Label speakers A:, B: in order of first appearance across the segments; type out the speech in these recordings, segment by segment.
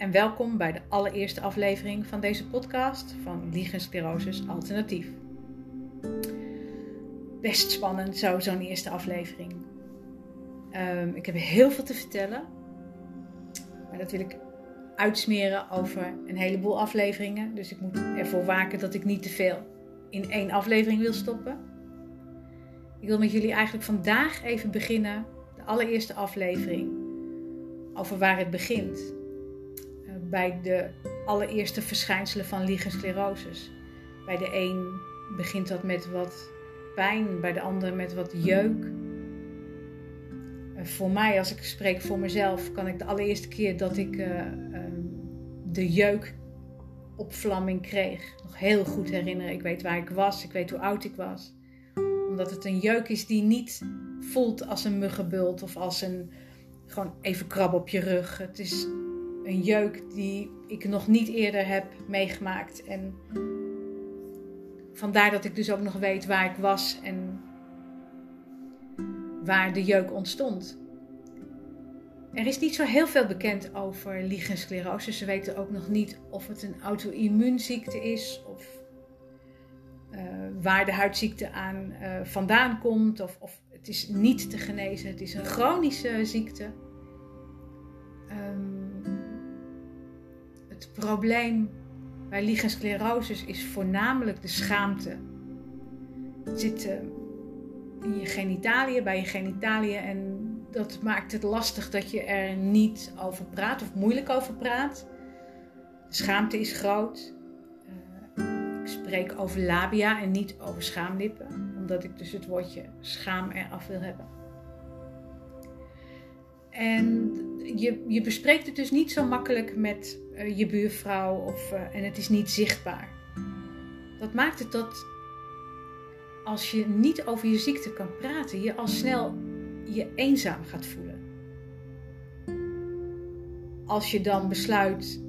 A: en welkom bij de allereerste aflevering van deze podcast van Liegensclerosis Alternatief. Best spannend zo, zo'n eerste aflevering. Ehm, ik heb heel veel te vertellen, maar dat wil ik uitsmeren over een heleboel afleveringen. Dus ik moet ervoor waken dat ik niet te veel in één aflevering wil stoppen. Ik wil met jullie eigenlijk vandaag even beginnen, de allereerste aflevering, over waar het begint bij de allereerste verschijnselen van liegensclerosis. Bij de een begint dat met wat pijn, bij de ander met wat jeuk. Voor mij, als ik spreek voor mezelf, kan ik de allereerste keer dat ik uh, de jeukopvlamming kreeg nog heel goed herinneren. Ik weet waar ik was, ik weet hoe oud ik was. Omdat het een jeuk is die niet voelt als een muggenbult of als een gewoon even krab op je rug. Het is een jeuk die ik nog niet eerder heb meegemaakt. En vandaar dat ik dus ook nog weet waar ik was en waar de jeuk ontstond. Er is niet zo heel veel bekend over liegensclerose. Ze weten ook nog niet of het een auto-immuunziekte is of uh, waar de huidziekte aan uh, vandaan komt. Of, of, het is niet te genezen. Het is een chronische ziekte. Um, het probleem bij liegensclerosis is voornamelijk de schaamte. Het zit uh, in je genitaliën, bij je genitaliën en dat maakt het lastig dat je er niet over praat of moeilijk over praat. De schaamte is groot. Uh, ik spreek over labia en niet over schaamlippen, omdat ik dus het woordje schaam eraf wil hebben. En je, je bespreekt het dus niet zo makkelijk met uh, je buurvrouw of, uh, en het is niet zichtbaar. Dat maakt het dat als je niet over je ziekte kan praten, je al snel je eenzaam gaat voelen. Als je dan besluit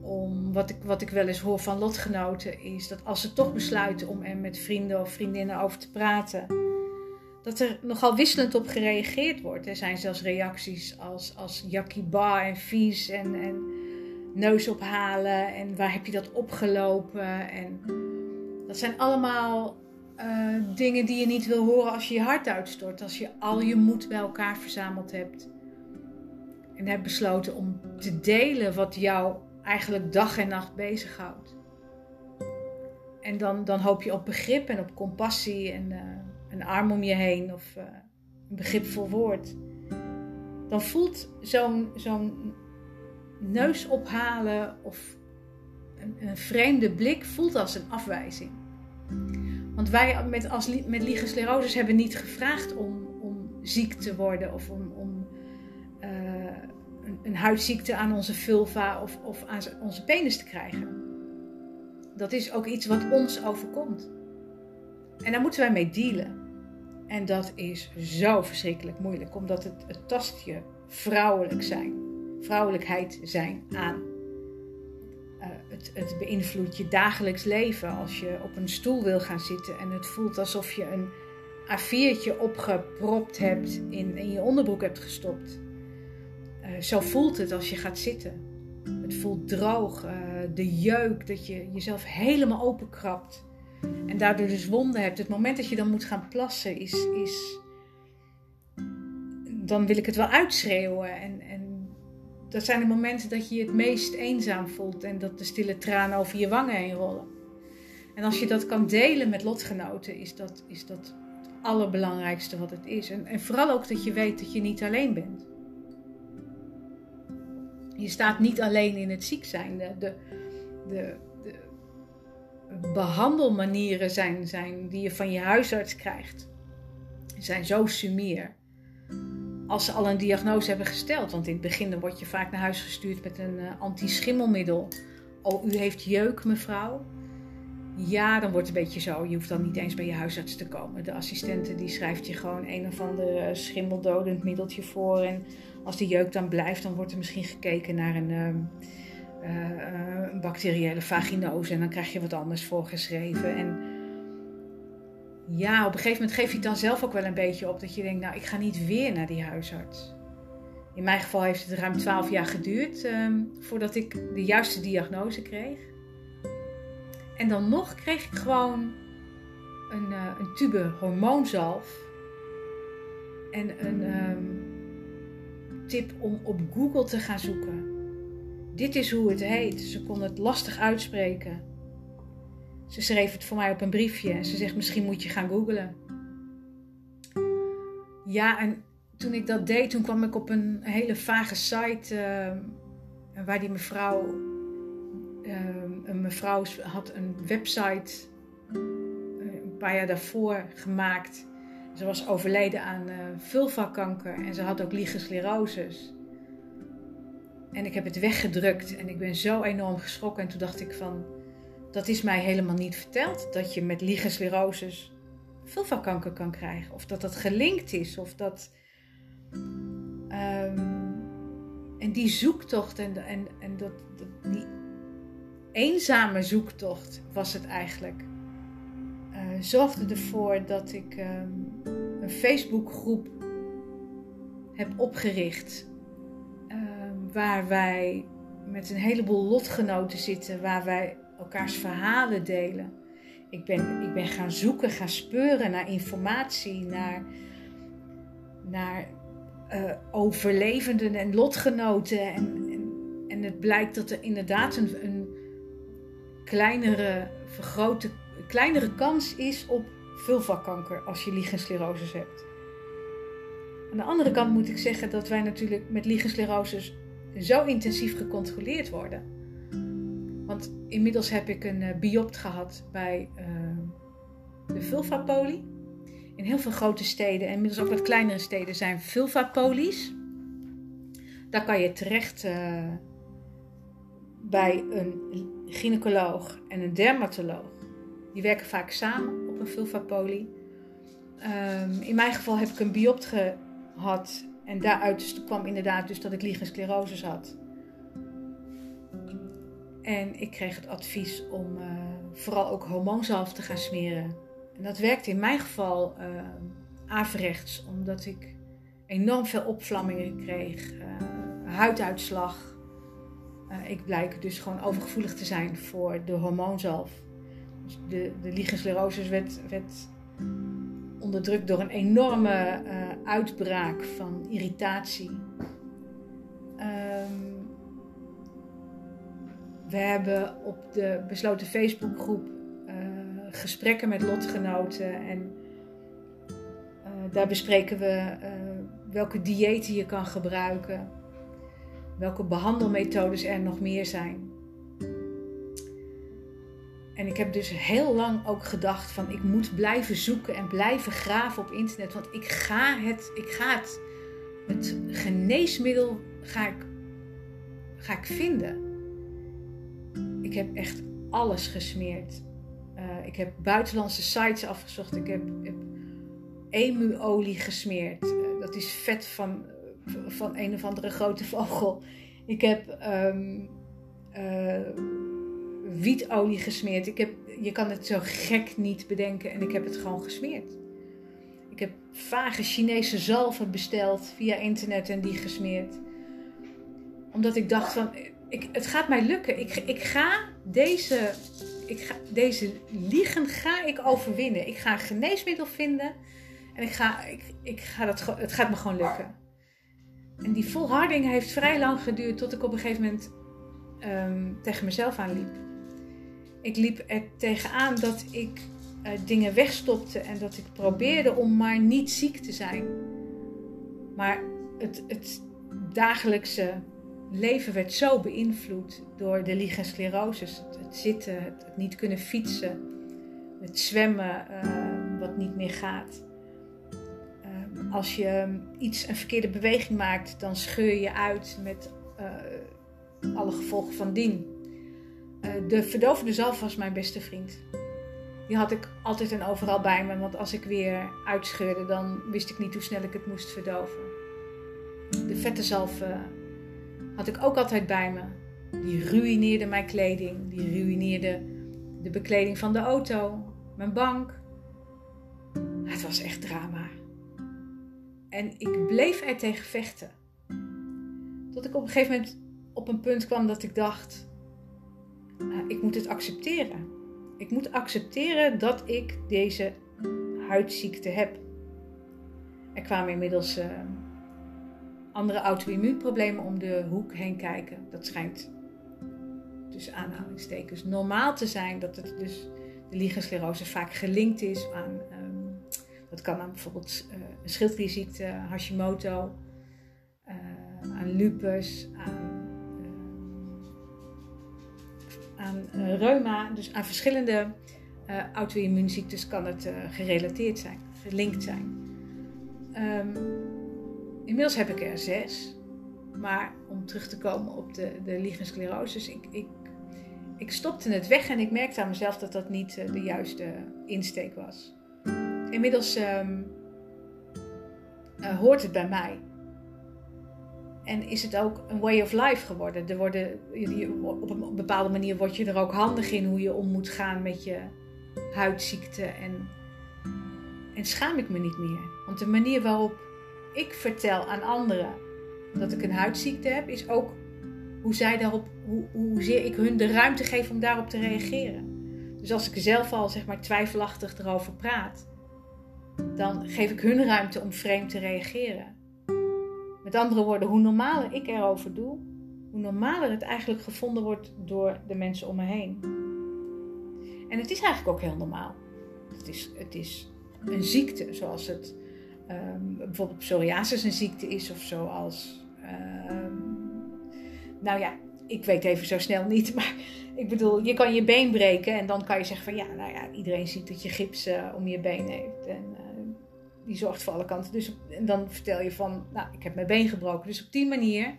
A: om, wat ik, wat ik wel eens hoor van lotgenoten, is dat als ze toch besluiten om er met vrienden of vriendinnen over te praten, dat er nogal wisselend op gereageerd wordt. Er zijn zelfs reacties als, als Jackie en vies en, en neus ophalen en waar heb je dat opgelopen. En dat zijn allemaal uh, dingen die je niet wil horen als je je hart uitstort. Als je al je moed bij elkaar verzameld hebt. En hebt besloten om te delen wat jou eigenlijk dag en nacht bezighoudt. En dan, dan hoop je op begrip en op compassie en uh, een arm om je heen of uh, een begripvol woord. Dan voelt zo'n zo'n neus ophalen of een, een vreemde blik voelt als een afwijzing. Want wij met, als, met hebben niet gevraagd om, om ziek te worden of om, om uh, een, een, huidziekte aan onze vulva of, of aan onze penis te krijgen. Dat is ook iets wat ons overkomt. En daar moeten wij mee dealen. En dat is zo verschrikkelijk moeilijk, omdat het, het vrouwelijk zijn, vrouwelijkheid zijn aan het, het beïnvloedt je dagelijks leven als je op een stoel wil gaan zitten en het voelt alsof je een A4'tje opgepropt hebt, in, in je onderbroek hebt gestopt. Uh, zo voelt het als je gaat zitten. Het voelt droog, uh, de jeuk, dat je jezelf helemaal openkrabt. En daardoor dus wonden hebt. Het moment dat je dan moet gaan plassen is, is dan wil ik het wel uitschreeuwen. En, en dat zijn de momenten dat je je het meest eenzaam voelt en dat de stille tranen over je wangen heen rollen. En als je dat kan delen met lotgenoten, is dat, is dat het allerbelangrijkste wat het is. En, en vooral ook dat je weet dat je niet alleen bent. Je staat niet alleen in het ziek zijn. De, de, de, de behandelmanieren zijn, zijn, die je van je huisarts krijgt, zijn zo sumier als ze al een diagnose hebben gesteld. Want in het begin word je vaak naar huis gestuurd met een uh, anti-schimmelmiddel. Oh, u heeft jeuk, mevrouw. Ja, dan wordt het een beetje zo. Je hoeft dan niet eens bij je huisarts te komen. De assistente die schrijft je gewoon een of ander schimmeldodend middeltje voor. En als die jeuk dan blijft, dan wordt er misschien gekeken naar een, uh, een bacteriële vaginose. En dan krijg je wat anders voorgeschreven. En ja, op een gegeven moment geef je het dan zelf ook wel een beetje op. Dat je denkt, nou, ik ga niet weer naar die huisarts. In mijn geval heeft het ruim 12 jaar geduurd ehm, voordat ik de juiste diagnose kreeg. En dan nog kreeg ik gewoon een, uh, een tube hormoonzalf en een ehm, tip om op Google te gaan zoeken. Dit is hoe het heet. Ze kon het lastig uitspreken. Ze schreef het voor mij op een briefje en ze zegt: Misschien moet je gaan googlen. Ja, en toen ik dat deed, toen kwam ik op een hele vage site uh, waar die mevrouw, uh, een mevrouw had een website uh, een paar jaar daarvoor gemaakt. Ze was overleden aan uh, vulvakanker en ze had ook lichensclerosis. En ik heb het weggedrukt en ik ben zo enorm geschrokken. En toen dacht ik van, dat is mij helemaal niet verteld. Dat je met lichensclerosis vulvakanker kan krijgen. Of dat dat gelinkt is. Of dat... Um, en die zoektocht en, en, en dat, die eenzame zoektocht was het eigenlijk. Uh, zorgde ervoor dat ik um, een Facebookgroep heb opgericht. Um, waar wij met een heleboel lotgenoten zitten. Waar wij elkaars verhalen delen. Ik ben, ik ben gaan zoeken, gaan speuren naar informatie, naar, naar uh, overlevenden en lotgenoten. En, en, het blijkt dat er inderdaad een, een kleinere, vergrote, kleinere kans is op vulvakanker als je lichensclerosis hebt. Aan de andere kant moet ik zeggen dat wij natuurlijk met lichensclerosis zo intensief gecontroleerd worden. Want inmiddels heb ik een uh, biopt gehad bij uh, de vulvapolie. In heel veel grote steden en inmiddels ook wat kleinere steden zijn vulvapolies. Daar kan je terecht uh, bij een gynaecoloog en een dermatoloog. Die werken vaak samen op een vulvapolie. Um, in mijn geval heb ik een biopt gehad en daaruit dus kwam inderdaad dus dat ik lichensclerosis had. En ik kreeg het advies om uh, vooral ook hormoonzalf te gaan smeren. En dat werkte in mijn geval uh, averechts, omdat ik enorm veel opvlammingen kreeg, uh, huiduitslag. ik blijk dus gewoon overgevoelig te zijn voor de hormoonzalf. Dus de, de werd, werd onderdrukt door een enorme uitbraak van irritatie. We hebben op de besloten Facebookgroep uh, gesprekken met lotgenoten en uh, daar bespreken we uh, welke diëten je kan gebruiken, welke behandelmethodes er nog meer zijn. En ik heb dus heel lang ook gedacht van ik moet blijven zoeken en blijven graven op internet, want ik ga het, ik ga het geneesmiddel ga ik, ga ik vinden. Ik heb echt alles gesmeerd. Uh, ik heb buitenlandse sites afgezocht. Ik heb, emu-olie gesmeerd. Uh, dat is vet van, van een of andere grote vogel. Ik heb um, uh, wietolie gesmeerd. Ik heb, je kan het zo gek niet bedenken en ik heb het gewoon gesmeerd. Ik heb vage Chinese zalven besteld via internet en die gesmeerd. Omdat ik dacht van, ik, het gaat mij lukken. Ik, ik ga deze, ik ga, deze liegen ga ik overwinnen. Ik ga een geneesmiddel vinden. En ik ga, ik, ik ga dat, het gaat me gewoon lukken. En die volharding heeft vrij lang geduurd tot ik op een gegeven moment um, tegen mezelf aanliep. Ik liep er tegenaan dat ik uh, dingen wegstopte en dat ik probeerde om maar niet ziek te zijn. Maar het, het dagelijkse leven werd zo beïnvloed door de lichensclerosis. Het, zitten, het, niet kunnen fietsen, het zwemmen uh, wat niet meer gaat. Uh, als je iets, een verkeerde beweging maakt, dan scheur je uit met uh, alle gevolgen van dien. de verdovende zalf was mijn beste vriend. Die had ik altijd en overal bij me, want als ik weer uitscheurde, dan wist ik niet hoe snel ik het moest verdoven. De vette zalf had ik ook altijd bij me. Die ruïneerde mijn kleding, die ruïneerde de bekleding van de auto, mijn bank. Het was echt drama. En ik bleef er tegen vechten. Tot ik op een gegeven moment op een punt kwam dat ik dacht: uh, ik moet het accepteren. Ik moet accepteren dat ik deze huidziekte heb. Er kwamen inmiddels uh, andere auto-immuunproblemen om de hoek heen kijken. Dat schijnt tussen aanhalingstekens normaal te zijn dat het dus de lichensclerose vaak gelinkt is aan, um, dat kan aan bijvoorbeeld uh, een schildklierziekte, Hashimoto, uh, aan lupus, aan, aan reuma, dus aan verschillende auto-immuunziektes kan het gerelateerd zijn, gelinkt zijn. Um, inmiddels heb ik er zes, maar om terug te komen op de, de lichensclerose, ik, ik ik stopte het weg en ik merkte aan mezelf dat dat niet uh, de juiste insteek was. Inmiddels um, uh, hoort het bij mij. En is het ook een way of life geworden. Er worden, op een bepaalde manier word je er ook handig in hoe je om moet gaan met je huidziekte. En, en schaam ik me niet meer. Want de manier waarop ik vertel aan anderen dat ik een huidziekte heb, is ook hoe zij daarop, hoe, hoezeer ik hun de ruimte geef om daarop te reageren. Dus als ik zelf al zeg maar twijfelachtig erover praat, dan geef ik hun ruimte om vreemd te reageren. Met andere woorden, hoe normaler ik erover doe, hoe normaler het eigenlijk gevonden wordt door de mensen om me heen. En het is eigenlijk ook heel normaal. Het is, het is een ziekte, zoals het um, bijvoorbeeld psoriasis een ziekte is, of zoals um, nou ja, ik weet even zo snel niet. Maar ik bedoel, je kan je been breken en dan kan je zeggen van ja, nou ja, iedereen ziet dat je gips uh, om je been heeft. En uh, die zorgt voor alle kanten. Dus, en dan vertel je van, nou, ik heb mijn been gebroken. Dus op die manier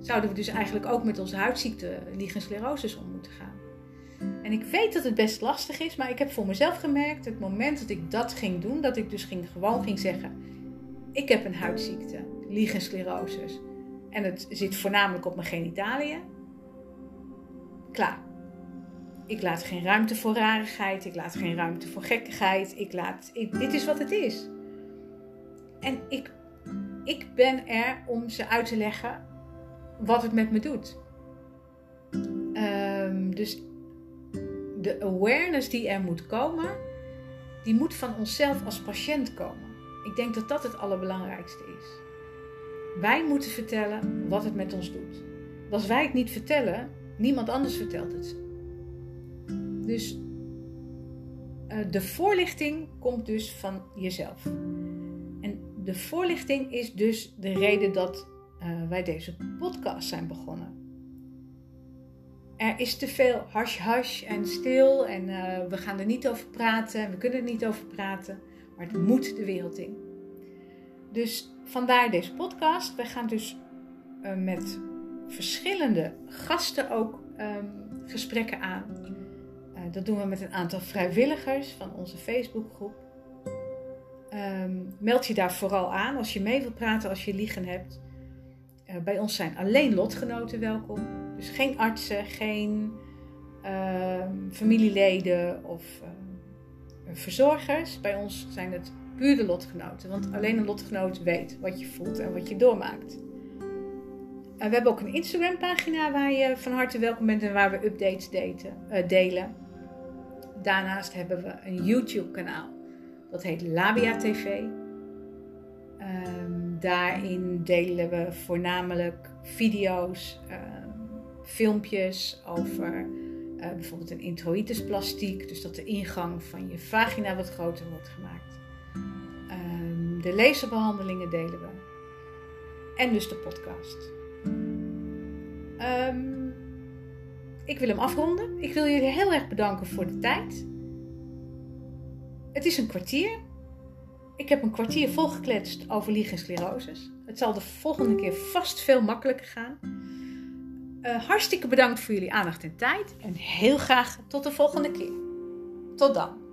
A: zouden we dus eigenlijk ook met onze huidziekte lichensclerosis om moeten gaan. En ik weet dat het best lastig is, maar ik heb voor mezelf gemerkt, het moment dat ik dat ging doen, dat ik dus ging, gewoon ging zeggen, ik heb een huidziekte, lichensclerosis. En het zit voornamelijk op mijn genitaliën. Klaar. Ik laat geen ruimte voor rarigheid. Ik laat geen ruimte voor gekkigheid. Ik laat, dit is wat het is. En ik, ik ben er om ze uit te leggen wat het met me doet. Um, dus de awareness die er moet komen, die moet van onszelf als patiënt komen. Ik denk dat dat het allerbelangrijkste is. Wij moeten vertellen wat het met ons doet. Als wij het niet vertellen, niemand anders vertelt het. Dus uh, de voorlichting komt dus van jezelf. En de voorlichting is dus de reden dat uh, wij deze podcast zijn begonnen. Er is te veel hash-hash en stil en uh, we gaan er niet over praten en we kunnen er niet over praten, maar het moet de wereld in. Dus vandaar deze podcast. We gaan dus uh, met verschillende gasten ook um, gesprekken aan. Uh, dat doen we met een aantal vrijwilligers van onze Facebookgroep. Um, meld je daar vooral aan als je mee wilt praten, als je liegen hebt. Bij ons zijn alleen lotgenoten welkom. Dus geen artsen, geen familieleden of verzorgers. Bij ons zijn het puur de lotgenoten. Want alleen een lotgenoot weet wat je voelt en wat je doormaakt. En we hebben ook een Instagram pagina waar je van harte welkom bent en waar we updates uh, delen. Daarnaast hebben we een YouTube kanaal. Dat heet Labia TV. Ehm, daarin delen we voornamelijk video's, filmpjes over uh, bijvoorbeeld een introitusplastiek. Dus dat de ingang van je vagina wat groter wordt gemaakt. De laserbehandelingen delen we. En dus de podcast. Um, ik wil hem afronden. Ik wil jullie heel erg bedanken voor de tijd. Het is een kwartier. Ik heb een kwartier volgekletst over lichensclerosis. Het zal de volgende keer vast veel makkelijker gaan. Uh, hartstikke bedankt voor jullie aandacht en tijd. En heel graag tot de volgende keer. Tot dan.